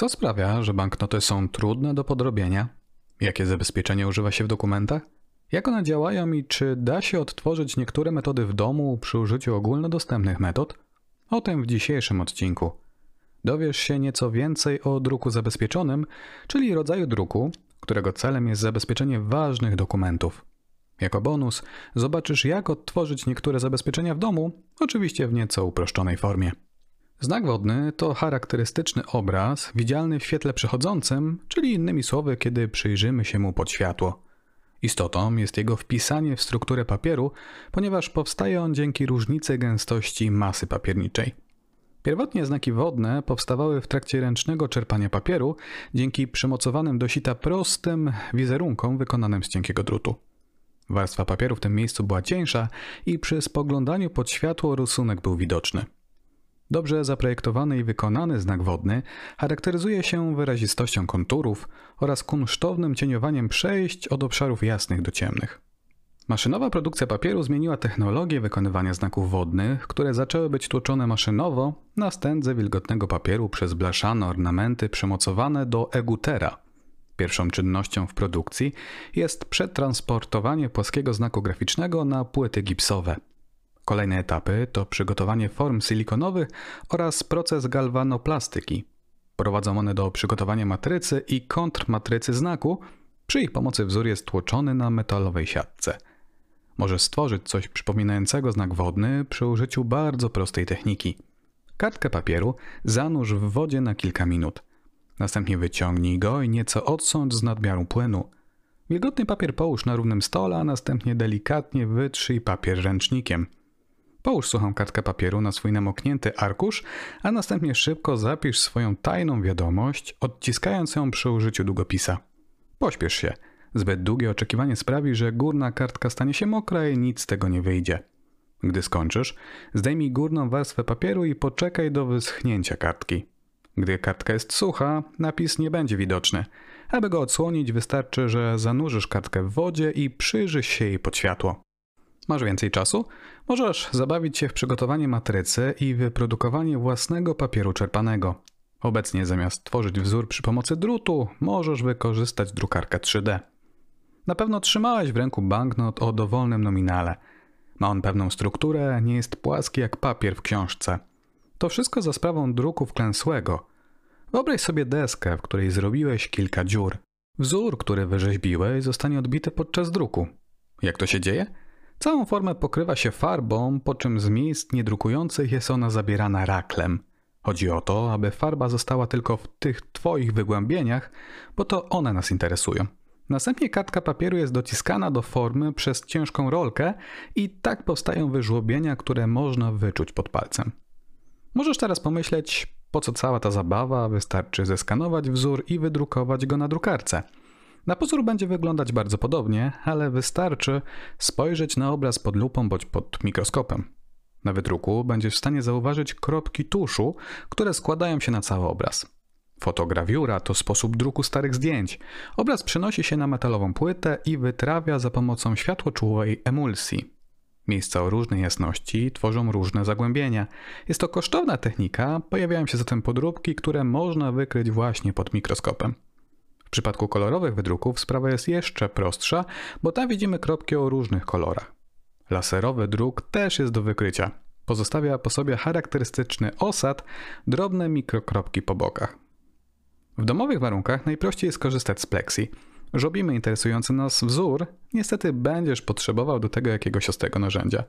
Co sprawia, że banknoty są trudne do podrobienia? Jakie zabezpieczenia używa się w dokumentach? Jak one działają i czy da się odtworzyć niektóre metody w domu przy użyciu ogólnodostępnych metod? O tym w dzisiejszym odcinku. Dowiesz się nieco więcej o druku zabezpieczonym, czyli rodzaju druku, którego celem jest zabezpieczenie ważnych dokumentów. Jako bonus zobaczysz, jak odtworzyć niektóre zabezpieczenia w domu, oczywiście w nieco uproszczonej formie. Znak wodny to charakterystyczny obraz widzialny w świetle przechodzącym, czyli innymi słowy, kiedy przyjrzymy się mu pod światło. Istotą jest jego wpisanie w strukturę papieru, ponieważ powstaje on dzięki różnicy gęstości masy papierniczej. Pierwotnie znaki wodne powstawały w trakcie ręcznego czerpania papieru dzięki przymocowanym do sita prostym wizerunkom wykonanym z cienkiego drutu. Warstwa papieru w tym miejscu była cieńsza i przy spoglądaniu pod światło rysunek był widoczny. Dobrze zaprojektowany i wykonany znak wodny charakteryzuje się wyrazistością konturów oraz kunsztownym cieniowaniem przejść od obszarów jasnych do ciemnych. Maszynowa produkcja papieru zmieniła technologię wykonywania znaków wodnych, które zaczęły być tłoczone maszynowo na stędze wilgotnego papieru przez blaszane ornamenty przymocowane do egutera. Pierwszą czynnością w produkcji jest przetransportowanie płaskiego znaku graficznego na płyty gipsowe. Kolejne etapy to przygotowanie form silikonowych oraz proces galwanoplastyki. Prowadzą one do przygotowania matrycy i kontrmatrycy znaku. Przy ich pomocy wzór jest tłoczony na metalowej siatce. Możesz stworzyć coś przypominającego znak wodny przy użyciu bardzo prostej techniki. Kartkę papieru zanurz w wodzie na kilka minut. Następnie wyciągnij go i nieco odsądź z nadmiaru płynu. Wilgotny papier połóż na równym stole, a następnie delikatnie wytrzyj papier ręcznikiem – Połóż suchą kartkę papieru na swój namoknięty arkusz, a następnie szybko zapisz swoją tajną wiadomość, odciskając ją przy użyciu długopisa. Pośpiesz się. Zbyt długie oczekiwanie sprawi, że górna kartka stanie się mokra i nic z tego nie wyjdzie. Gdy skończysz, zdejmij górną warstwę papieru i poczekaj do wyschnięcia kartki. Gdy kartka jest sucha, napis nie będzie widoczny. Aby go odsłonić, wystarczy, że zanurzysz kartkę w wodzie i przyjrzysz się jej pod światło. Masz więcej czasu? Możesz zabawić się w przygotowanie matrycy i wyprodukowanie własnego papieru czerpanego. Obecnie zamiast tworzyć wzór przy pomocy drutu, możesz wykorzystać drukarkę 3D. Na pewno trzymałeś w ręku banknot o dowolnym nominale. Ma on pewną strukturę, nie jest płaski jak papier w książce. To wszystko za sprawą druku wklęsłego. Wyobraź sobie deskę, w której zrobiłeś kilka dziur. Wzór, który wyrzeźbiłeś, zostanie odbity podczas druku. Jak to się dzieje? Całą formę pokrywa się farbą, po czym z miejsc niedrukujących jest ona zabierana raklem. Chodzi o to, aby farba została tylko w tych Twoich wygłębieniach, bo to one nas interesują. Następnie kartka papieru jest dociskana do formy przez ciężką rolkę i tak powstają wyżłobienia, które można wyczuć pod palcem. Możesz teraz pomyśleć, po co cała ta zabawa, wystarczy zeskanować wzór i wydrukować go na drukarce – na pozór będzie wyglądać bardzo podobnie, ale wystarczy spojrzeć na obraz pod lupą bądź pod mikroskopem. Na wydruku będziesz w stanie zauważyć kropki tuszu, które składają się na cały obraz. Fotograwiura to sposób druku starych zdjęć. Obraz przenosi się na metalową płytę i wytrawia za pomocą światłoczułej emulsji. Miejsca o różnej jasności tworzą różne zagłębienia. Jest to kosztowna technika, pojawiają się zatem podróbki, które można wykryć właśnie pod mikroskopem. W przypadku kolorowych wydruków sprawa jest jeszcze prostsza, bo tam widzimy kropki o różnych kolorach. Laserowy druk też jest do wykrycia. Pozostawia po sobie charakterystyczny osad, drobne mikrokropki po bokach. W domowych warunkach najprościej jest korzystać z plexi. Żobimy interesujący nas wzór, niestety będziesz potrzebował do tego jakiegoś ostrego narzędzia.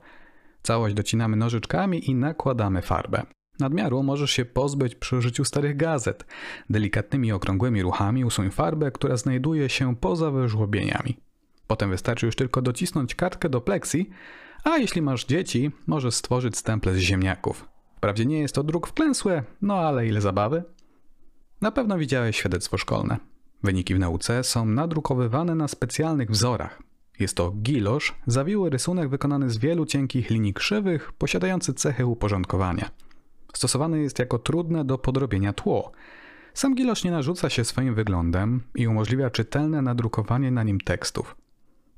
Całość docinamy nożyczkami i nakładamy farbę. Nadmiaru możesz się pozbyć przy użyciu starych gazet. Delikatnymi okrągłymi ruchami usuń farbę, która znajduje się poza wyżłobieniami. Potem wystarczy już tylko docisnąć kartkę do pleksji, a jeśli masz dzieci, możesz stworzyć stemple z ziemniaków. Wprawdzie nie jest to druk wklęsły, no ale ile zabawy? Na pewno widziałeś świadectwo szkolne. Wyniki w nauce są nadrukowywane na specjalnych wzorach. Jest to gilosz, zawiły rysunek wykonany z wielu cienkich linii krzywych, posiadający cechy uporządkowania. Stosowany jest jako trudne do podrobienia tło. Sam gilosz nie narzuca się swoim wyglądem i umożliwia czytelne nadrukowanie na nim tekstów.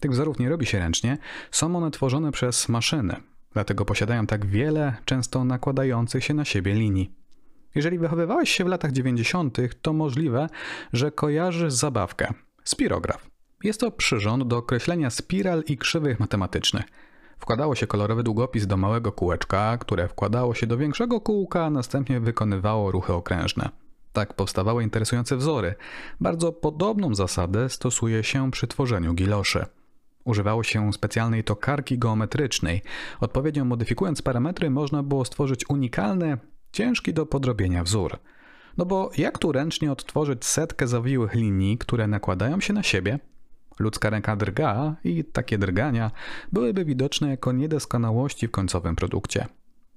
Tych wzorów nie robi się ręcznie, są one tworzone przez maszyny, dlatego posiadają tak wiele, często nakładających się na siebie linii. Jeżeli wychowywałeś się w latach 90., to możliwe, że kojarzysz zabawkę spirograf. Jest to przyrząd do określenia spiral i krzywych matematycznych. Wkładało się kolorowy długopis do małego kółeczka, które wkładało się do większego kółka, a następnie wykonywało ruchy okrężne. Tak powstawały interesujące wzory. Bardzo podobną zasadę stosuje się przy tworzeniu giloszy. Używało się specjalnej tokarki geometrycznej. Odpowiednio modyfikując parametry można było stworzyć unikalny, ciężki do podrobienia wzór. No bo jak tu ręcznie odtworzyć setkę zawiłych linii, które nakładają się na siebie? Ludzka ręka drga i takie drgania byłyby widoczne jako niedoskonałości w końcowym produkcie.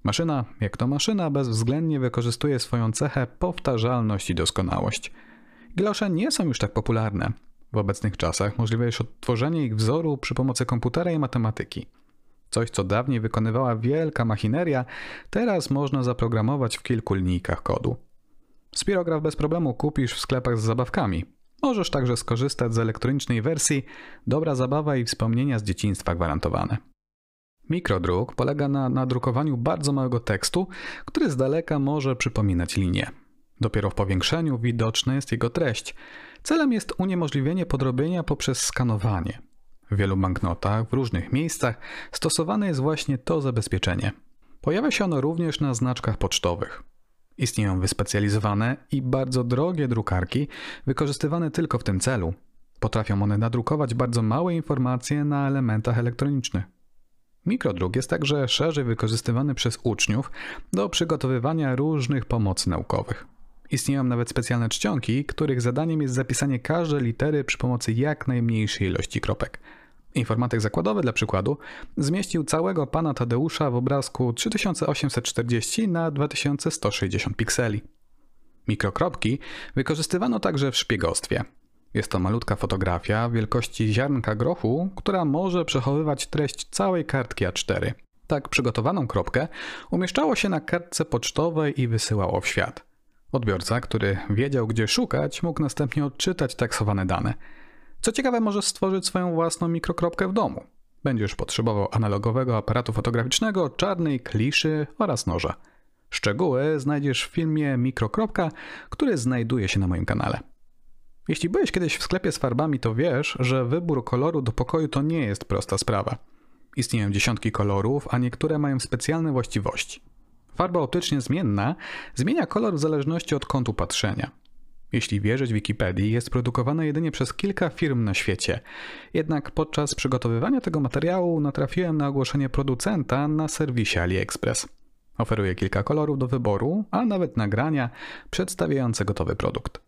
Maszyna, jak to maszyna, bezwzględnie wykorzystuje swoją cechę powtarzalność i doskonałość. Glosze nie są już tak popularne. W obecnych czasach możliwe jest odtworzenie ich wzoru przy pomocy komputera i matematyki. Coś, co dawniej wykonywała wielka machineria, teraz można zaprogramować w kilku linijkach kodu. Spirograf bez problemu kupisz w sklepach z zabawkami. Możesz także skorzystać z elektronicznej wersji, dobra zabawa i wspomnienia z dzieciństwa gwarantowane. Mikrodruk polega na nadrukowaniu bardzo małego tekstu, który z daleka może przypominać linię. Dopiero w powiększeniu widoczna jest jego treść. Celem jest uniemożliwienie podrobienia poprzez skanowanie. W wielu banknotach w różnych miejscach stosowane jest właśnie to zabezpieczenie. Pojawia się ono również na znaczkach pocztowych. Istnieją wyspecjalizowane i bardzo drogie drukarki, wykorzystywane tylko w tym celu. Potrafią one nadrukować bardzo małe informacje na elementach elektronicznych. Mikrodruk jest także szerzej wykorzystywany przez uczniów do przygotowywania różnych pomocy naukowych. Istnieją nawet specjalne czcionki, których zadaniem jest zapisanie każdej litery przy pomocy jak najmniejszej ilości kropek. Informatyk zakładowy dla przykładu zmieścił całego pana Tadeusza w obrazku 3840 na 2160 pikseli. Mikrokropki wykorzystywano także w szpiegostwie. Jest to malutka fotografia wielkości ziarnka grochu, która może przechowywać treść całej kartki A4. Tak przygotowaną kropkę umieszczało się na kartce pocztowej i wysyłało w świat. Odbiorca, który wiedział gdzie szukać, mógł następnie odczytać taksowane dane – co ciekawe, możesz stworzyć swoją własną mikrokropkę w domu. Będziesz potrzebował analogowego aparatu fotograficznego, czarnej kliszy oraz noża. Szczegóły znajdziesz w filmie Mikrokropka, który znajduje się na moim kanale. Jeśli byłeś kiedyś w sklepie z farbami, to wiesz, że wybór koloru do pokoju to nie jest prosta sprawa. Istnieją dziesiątki kolorów, a niektóre mają specjalne właściwości. Farba optycznie zmienna zmienia kolor w zależności od kątu patrzenia. Jeśli wierzyć Wikipedii, jest produkowana jedynie przez kilka firm na świecie. Jednak podczas przygotowywania tego materiału natrafiłem na ogłoszenie producenta na serwisie AliExpress. Oferuje kilka kolorów do wyboru, a nawet nagrania przedstawiające gotowy produkt.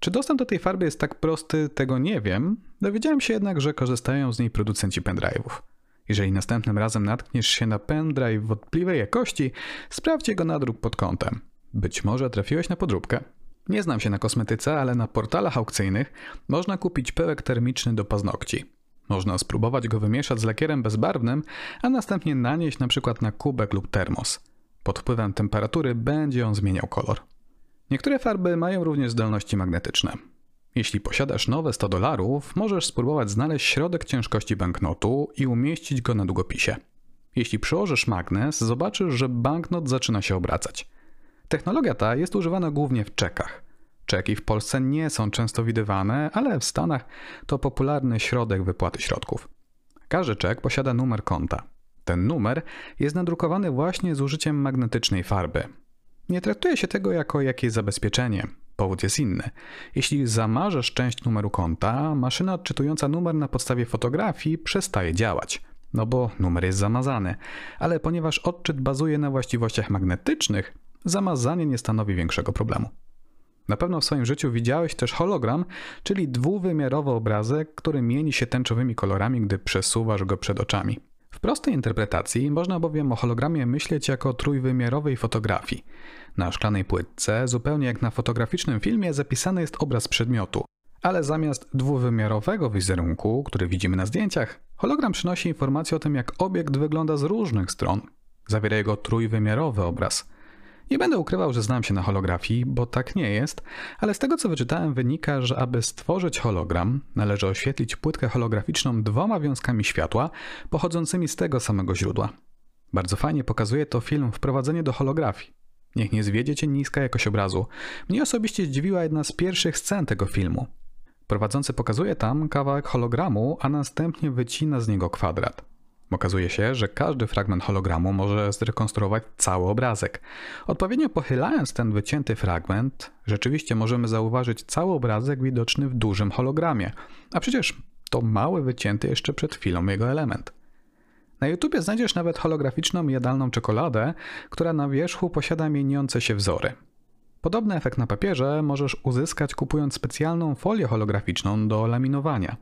Czy dostęp do tej farby jest tak prosty, tego nie wiem. Dowiedziałem się jednak, że korzystają z niej producenci pendrive'ów. Jeżeli następnym razem natkniesz się na pendrive wątpliwej jakości, sprawdź jego nadruk pod kątem. Być może trafiłeś na podróbkę. Nie znam się na kosmetyce, ale na portalach aukcyjnych można kupić pyłek termiczny do paznokci. Można spróbować go wymieszać z lakierem bezbarwnym, a następnie nanieść np. na kubek lub termos. Pod wpływem temperatury będzie on zmieniał kolor. Niektóre farby mają również zdolności magnetyczne. Jeśli posiadasz nowe 100 dolarów, możesz spróbować znaleźć środek ciężkości banknotu i umieścić go na długopisie. Jeśli przyłożysz magnes, zobaczysz, że banknot zaczyna się obracać. Technologia ta jest używana głównie w czekach. Czeki w Polsce nie są często widywane, ale w Stanach to popularny środek wypłaty środków. Każdy czek posiada numer konta. Ten numer jest nadrukowany właśnie z użyciem magnetycznej farby. Nie traktuje się tego jako jakieś zabezpieczenie. Powód jest inny. Jeśli zamarzesz część numeru konta, maszyna odczytująca numer na podstawie fotografii przestaje działać no bo numer jest zamazany, ale ponieważ odczyt bazuje na właściwościach magnetycznych, zamazanie nie stanowi większego problemu. Na pewno w swoim życiu widziałeś też hologram, czyli dwuwymiarowy obrazek, który mieni się tęczowymi kolorami, gdy przesuwasz go przed oczami. W prostej interpretacji można bowiem o hologramie myśleć jako trójwymiarowej fotografii. Na szklanej płytce, zupełnie jak na fotograficznym filmie, zapisany jest obraz przedmiotu, ale zamiast dwuwymiarowego wizerunku, który widzimy na zdjęciach, hologram przynosi informację o tym, jak obiekt wygląda z różnych stron. Zawiera jego trójwymiarowy obraz – nie będę ukrywał, że znam się na holografii, bo tak nie jest, ale z tego co wyczytałem wynika, że aby stworzyć hologram, należy oświetlić płytkę holograficzną dwoma wiązkami światła pochodzącymi z tego samego źródła. Bardzo fajnie pokazuje to film Wprowadzenie do holografii. Niech nie zwiedzie cię niska jakość obrazu. Mnie osobiście zdziwiła jedna z pierwszych scen tego filmu. Prowadzący pokazuje tam kawałek hologramu, a następnie wycina z niego kwadrat. Okazuje się, że każdy fragment hologramu może zrekonstruować cały obrazek. Odpowiednio pochylając ten wycięty fragment, rzeczywiście możemy zauważyć cały obrazek widoczny w dużym hologramie, a przecież to mały wycięty jeszcze przed chwilą jego element. Na YouTubie znajdziesz nawet holograficzną jadalną czekoladę, która na wierzchu posiada mieniące się wzory. Podobny efekt na papierze możesz uzyskać kupując specjalną folię holograficzną do laminowania.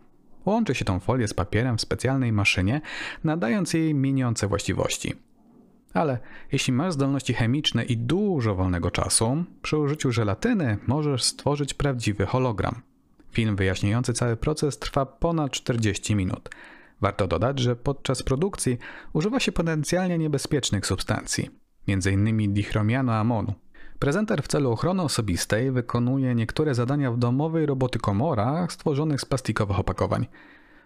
Łączy się tą folię z papierem w specjalnej maszynie, nadając jej mieniące właściwości. Ale jeśli masz zdolności chemiczne i dużo wolnego czasu, przy użyciu żelatyny możesz stworzyć prawdziwy hologram. Film wyjaśniający cały proces trwa ponad 40 minut. Warto dodać, że podczas produkcji używa się potencjalnie niebezpiecznych substancji, m.in. dichromianu amonu. Prezenter w celu ochrony osobistej wykonuje niektóre zadania w domowej roboty komorach stworzonych z plastikowych opakowań.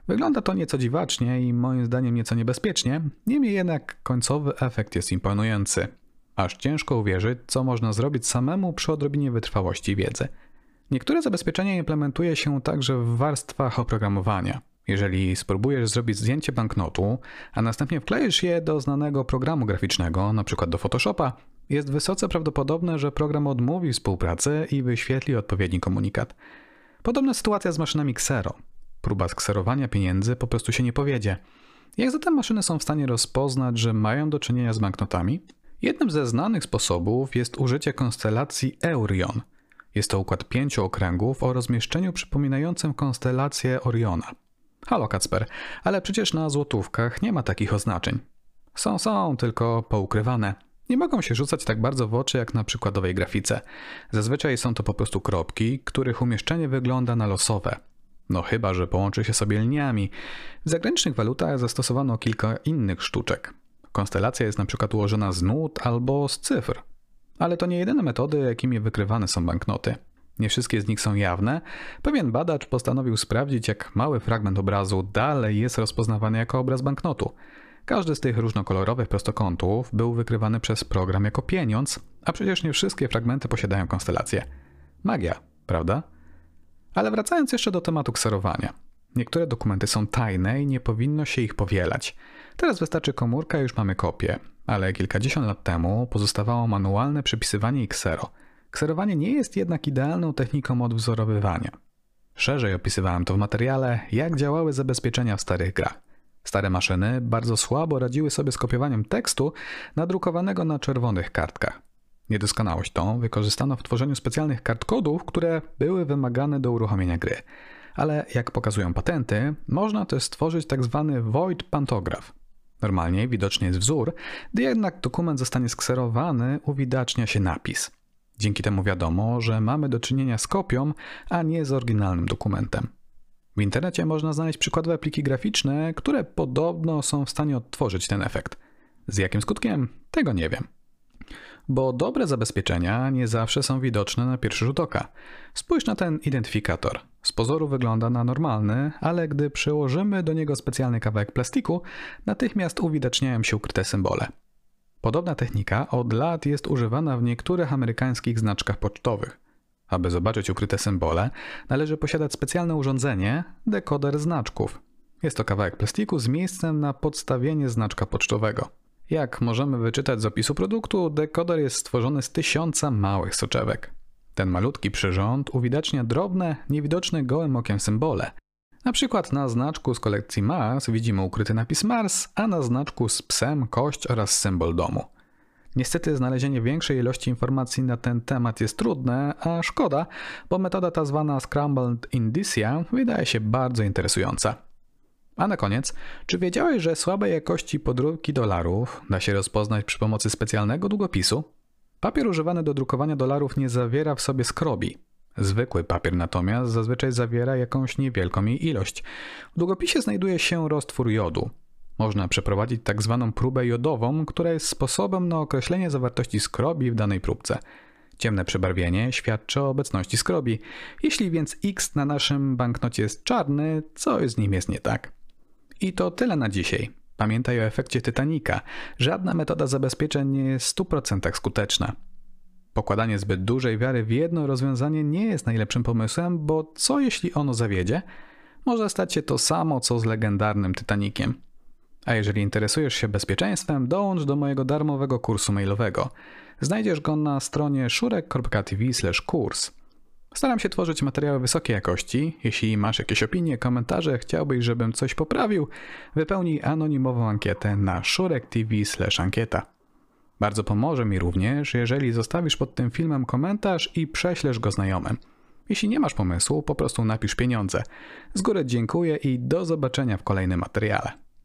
Wygląda to nieco dziwacznie i moim zdaniem nieco niebezpiecznie, niemniej jednak końcowy efekt jest imponujący. Aż ciężko uwierzyć, co można zrobić samemu przy odrobinie wytrwałości i wiedzy. Niektóre zabezpieczenia implementuje się także w warstwach oprogramowania. Jeżeli spróbujesz zrobić zdjęcie banknotu, a następnie wkleisz je do znanego programu graficznego, np. do Photoshopa, jest wysoce prawdopodobne, że program odmówi współpracy i wyświetli odpowiedni komunikat. Podobna sytuacja z maszynami Xero. Próba skserowania pieniędzy po prostu się nie powiedzie. Jak zatem maszyny są w stanie rozpoznać, że mają do czynienia z banknotami? Jednym ze znanych sposobów jest użycie konstelacji Eurion. Jest to układ pięciu okręgów o rozmieszczeniu przypominającym konstelację Oriona. Halo Kacper, ale przecież na złotówkach nie ma takich oznaczeń. Są, są, tylko poukrywane. Nie mogą się rzucać tak bardzo w oczy jak na przykładowej grafice. Zazwyczaj są to po prostu kropki, których umieszczenie wygląda na losowe. No chyba, że połączy się sobie liniami. W zagranicznych walutach zastosowano kilka innych sztuczek. Konstelacja jest na przykład ułożona z nut albo z cyfr. Ale to nie jedyne metody, jakimi wykrywane są banknoty. Nie wszystkie z nich są jawne. Pewien badacz postanowił sprawdzić, jak mały fragment obrazu dalej jest rozpoznawany jako obraz banknotu. Każdy z tych różnokolorowych prostokątów był wykrywany przez program jako pieniądz, a przecież nie wszystkie fragmenty posiadają konstelację. Magia, prawda? Ale wracając jeszcze do tematu kserowania. Niektóre dokumenty są tajne i nie powinno się ich powielać. Teraz wystarczy komórka i już mamy kopię, ale kilkadziesiąt lat temu pozostawało manualne przepisywanie i ksero. Kserowanie nie jest jednak idealną techniką odwzorowywania. Szerzej opisywałem to w materiale, jak działały zabezpieczenia w starych grach. Stare maszyny bardzo słabo radziły sobie z kopiowaniem tekstu nadrukowanego na czerwonych kartkach. Niedoskonałość tą wykorzystano w tworzeniu specjalnych kart kodów, które były wymagane do uruchomienia gry. Ale jak pokazują patenty, można też stworzyć tzw. Tak void pantograf. Normalnie widoczny jest wzór, gdy jednak dokument zostanie skserowany, uwidacznia się napis. Dzięki temu wiadomo, że mamy do czynienia z kopią, a nie z oryginalnym dokumentem. W internecie można znaleźć przykładowe pliki graficzne, które podobno są w stanie odtworzyć ten efekt. Z jakim skutkiem? Tego nie wiem. Bo dobre zabezpieczenia nie zawsze są widoczne na pierwszy rzut oka. Spójrz na ten identyfikator. Z pozoru wygląda na normalny, ale gdy przyłożymy do niego specjalny kawałek plastiku, natychmiast uwidaczniają się ukryte symbole. Podobna technika od lat jest używana w niektórych amerykańskich znaczkach pocztowych. Aby zobaczyć ukryte symbole, należy posiadać specjalne urządzenie dekoder znaczków. Jest to kawałek plastiku z miejscem na podstawienie znaczka pocztowego. Jak możemy wyczytać z opisu produktu, dekoder jest stworzony z tysiąca małych soczewek. Ten malutki przyrząd uwidacznia drobne, niewidoczne gołym okiem symbole. Na przykład na znaczku z kolekcji Mars widzimy ukryty napis Mars, a na znaczku z psem kość oraz symbol domu. Niestety znalezienie większej ilości informacji na ten temat jest trudne, a szkoda, bo metoda ta zwana Scrambled Indicia wydaje się bardzo interesująca. A na koniec, czy wiedziałeś, że słabej jakości podróbki dolarów da się rozpoznać przy pomocy specjalnego długopisu? Papier używany do drukowania dolarów nie zawiera w sobie skrobi. Zwykły papier natomiast zazwyczaj zawiera jakąś niewielką jej ilość. W długopisie znajduje się roztwór jodu. Można przeprowadzić tak zwaną próbę jodową, która jest sposobem na określenie zawartości skrobi w danej próbce. Ciemne przebarwienie świadczy o obecności skrobi. Jeśli więc X na naszym banknocie jest czarny, coś z nim jest nie tak. I to tyle na dzisiaj. Pamiętaj o efekcie Titanica. Żadna metoda zabezpieczeń nie jest w 100% skuteczna. Pokładanie zbyt dużej wiary w jedno rozwiązanie nie jest najlepszym pomysłem, bo co jeśli ono zawiedzie? Może stać się to samo co z legendarnym Titanikiem. A jeżeli interesujesz się bezpieczeństwem, dołącz do mojego darmowego kursu mailowego. Znajdziesz go na stronie szurek.tv/kurs. Staram się tworzyć materiały wysokiej jakości. Jeśli masz jakieś opinie, komentarze, chciałbyś, żebym coś poprawił, wypełnij anonimową ankietę na szurek.tv/ankieta. Bardzo pomoże mi również, jeżeli zostawisz pod tym filmem komentarz i prześlesz go znajomym. Jeśli nie masz pomysłu, po prostu napisz pieniądze. Z góry dziękuję i do zobaczenia w kolejnym materiale.